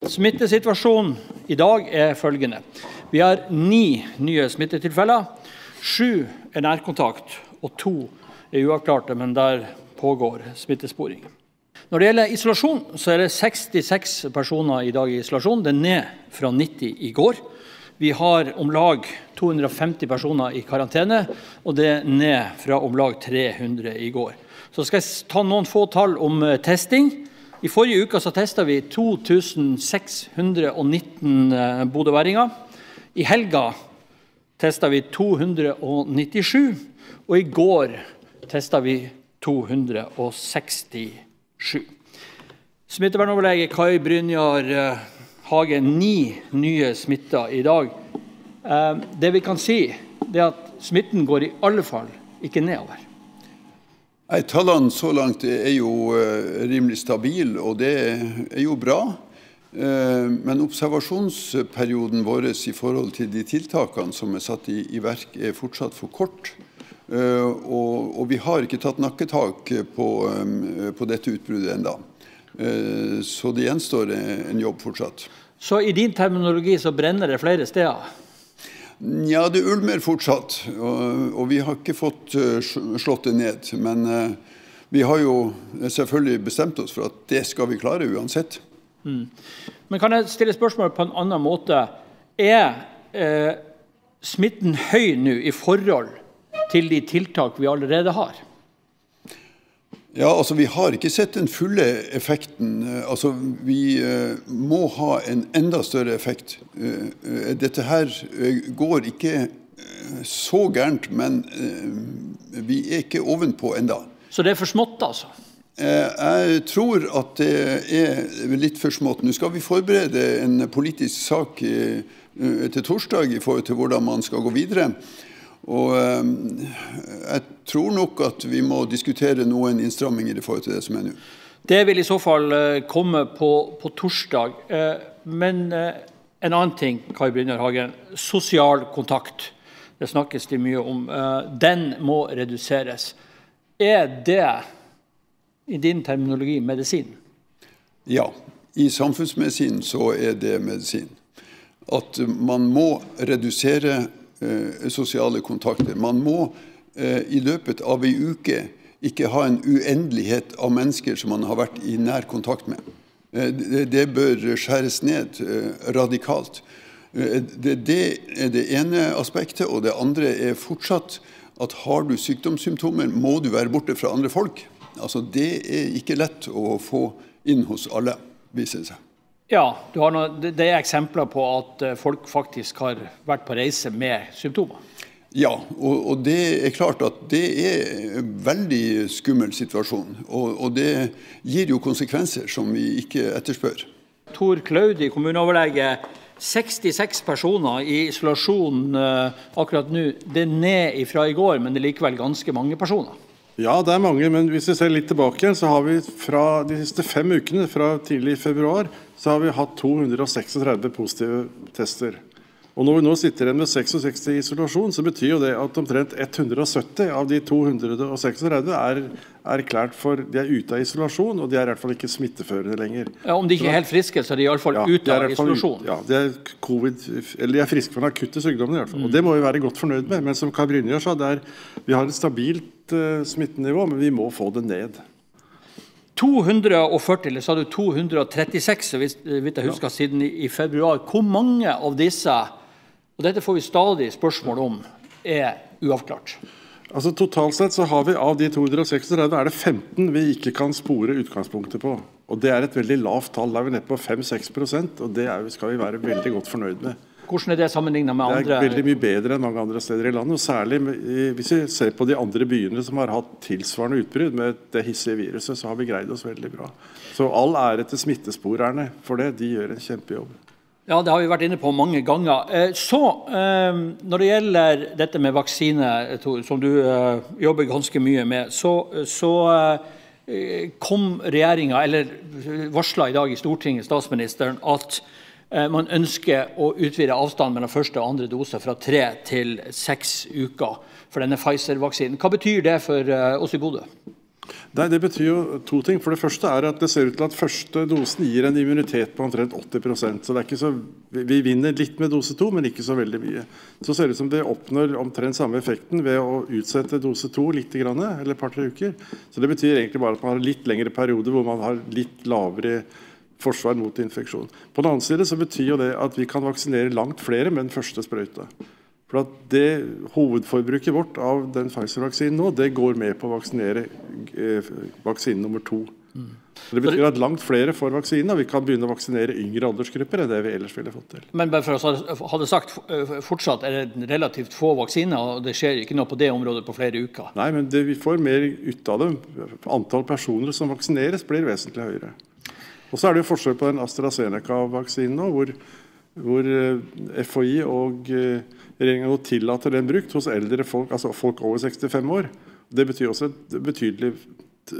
Smittesituasjonen i dag er følgende. Vi har ni nye smittetilfeller. Sju er nærkontakt, og to er uavklarte, men der pågår smittesporing. Når det gjelder isolasjon, så er det 66 personer i dag i isolasjon. Det er ned fra 90 i går. Vi har om lag 250 personer i karantene, og det er ned fra om lag 300 i går. Så skal jeg ta noen få tall om eh, testing. I forrige uke så testa vi 2619 eh, bodøværinger. I helga testa vi 297, og i går testa vi 267. Smittevernoverlege Kai Brynjar Hage ni nye smitta i dag. Eh, det vi kan si, er at smitten går i alle fall ikke nedover. Nei, Tallene så langt er jo uh, rimelig stabile, og det er jo bra. Uh, men observasjonsperioden vår i forhold til de tiltakene som er satt i, i verk, er fortsatt for kort. Uh, og, og, vi har ikke tatt nakketak på, på dette utbruddet enda. så det gjenstår en jobb fortsatt. Så i din terminologi så brenner det flere steder? Ja, det ulmer fortsatt. Og, og, vi har ikke fått uh, slått det ned. Men uh, vi har jo selvfølgelig bestemt oss for at det skal vi klare uansett. Mm. Men kan jeg stille spørsmål på en annen måte? Er eh, smitten høy nå i forhold til de tiltak vi allerede har? Ja, altså Vi har ikke sett den fulle effekten. Altså Vi uh, må ha en enda større effekt. Uh, dette her går ikke så gærent, men vi er ikke ovenpå enda. Så det er for smått, altså? Jeg tror at det er litt for smått. Nå skal vi forberede en politisk sak til torsdag i forhold til hvordan man skal gå videre. Og jeg tror nok at vi må diskutere noen innstramminger i forhold til det som er nå. Det vil i så fall eh, komme på, på torsdag. Eh, men eh, en annen ting, Kai Brynjar Hagen. Sosial kontakt. Det snakkes det mye om. Den må reduseres. Er det i din terminologi medisin? Ja. I samfunnsmedisin så er det medisin. At man må redusere sosiale kontakter. Man må i løpet av ei uke ikke ha en uendelighet av mennesker som man har vært i nær kontakt med. Eh, det bør skjæres ned radikalt. Det er det ene aspektet. Og det andre er fortsatt at har du sykdomssymptomer, må du være borte fra andre folk. Altså, det er ikke lett å få inn hos alle, viser det seg. Ja, noe, det er eksempler på at eh, folk faktisk har vært på reise med symptomer. Ja, og, og det er klart at det er en veldig skummel situasjon. Og, og det gir jo konsekvenser som vi ikke etterspør. Tor Klaudi, kommuneoverlege. 66 personer i isolasjon uh, akkurat nå. Det er ned fra i går, men det er likevel ganske mange personer. Ja, det er mange, men hvis vi ser litt tilbake, så har vi fra de siste fem ukene, fra tidlig i februar, så har vi hatt 236 positive tester. Og Når vi nå sitter igjen med 66 i isolasjon, så betyr jo det at omtrent 170 av de 236 er erklært for de er ute av isolasjon, og de er i hvert fall ikke smitteførende lenger. Ja, Om de ikke er helt friske, så er de iallfall ja, ute av isolasjon? Ja, de er, COVID, eller de er friske for den akutte sykdommen. i hvert fall. Mm. Og Det må vi være godt fornøyd med. Men som Kai Brynjar sa, er, vi har et stabilt uh, smittenivå, men vi må få det ned. 240, eller sa du 236, så vidt jeg husker, ja. siden i, februar. Hvor mange av disse, og dette får vi stadig spørsmål om, er uavklart? Altså Totalt sett så har vi av de 236 er det 15 vi ikke kan spore utgangspunktet på. Og Det er et veldig lavt tall. Da er vi nede på 5-6% og det er, skal vi være veldig godt fornøyd med. Hvordan er det sammenlignet med andre? Det er veldig mye bedre enn mange andre steder i landet. og Særlig hvis vi ser på de andre byene som har hatt tilsvarende utbrudd med det hissige viruset, så har vi greid oss veldig bra. Så all ære til smittesporerne for det. De gjør en kjempejobb. Ja, det har vi vært inne på mange ganger. Eh, så, eh, Når det gjelder dette med vaksine, som du eh, jobber ganske mye med, så, så kom regjeringa, eller varsla i dag i Stortinget, statsministeren, at man ønsker å utvide avstanden mellom første og andre dose fra tre til seks uker for denne Pfizer-vaksinen. Hva betyr det for oss i Bodø? Nei, Det betyr jo to ting. For Det første er at det ser ut til at første dosen gir en immunitet på omtrent 80% Så det er ikke så, Vi vinner litt med dose to, men ikke så veldig mye. Så ser det ut som det oppnår omtrent samme effekten ved å utsette dose to litt, eller et par-tre uker. Så Det betyr egentlig bare at man har litt lengre periode hvor man har litt lavere forsvar mot infeksjon. På den annen side så betyr jo det at vi kan vaksinere langt flere med den første sprøyta. For at det Hovedforbruket vårt av den Pfizer-vaksinen nå, det går med på å vaksinere eh, vaksine nummer to. Mm. Det betyr at langt flere får vaksine, og vi kan begynne å vaksinere yngre aldersgrupper enn det vi ellers ville fått til. Men bare for å ha det sagt, eh, fortsatt er det relativt få vaksiner, og det skjer ikke noe på det området på flere uker? Nei, men det, vi får mer ut av dem. Antall personer som vaksineres, blir vesentlig høyere. Og så er det jo forskjell på den AstraZeneca-vaksinen nå, hvor, hvor eh, FHI og eh, Regjeringa tillater den brukt hos eldre folk, altså folk over 65 år. Det betyr også et betydelig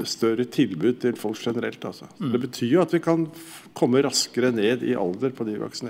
større tilbud til folk generelt. Altså. Mm. Det betyr jo at vi kan komme raskere ned i alder på de vi vaksinerer.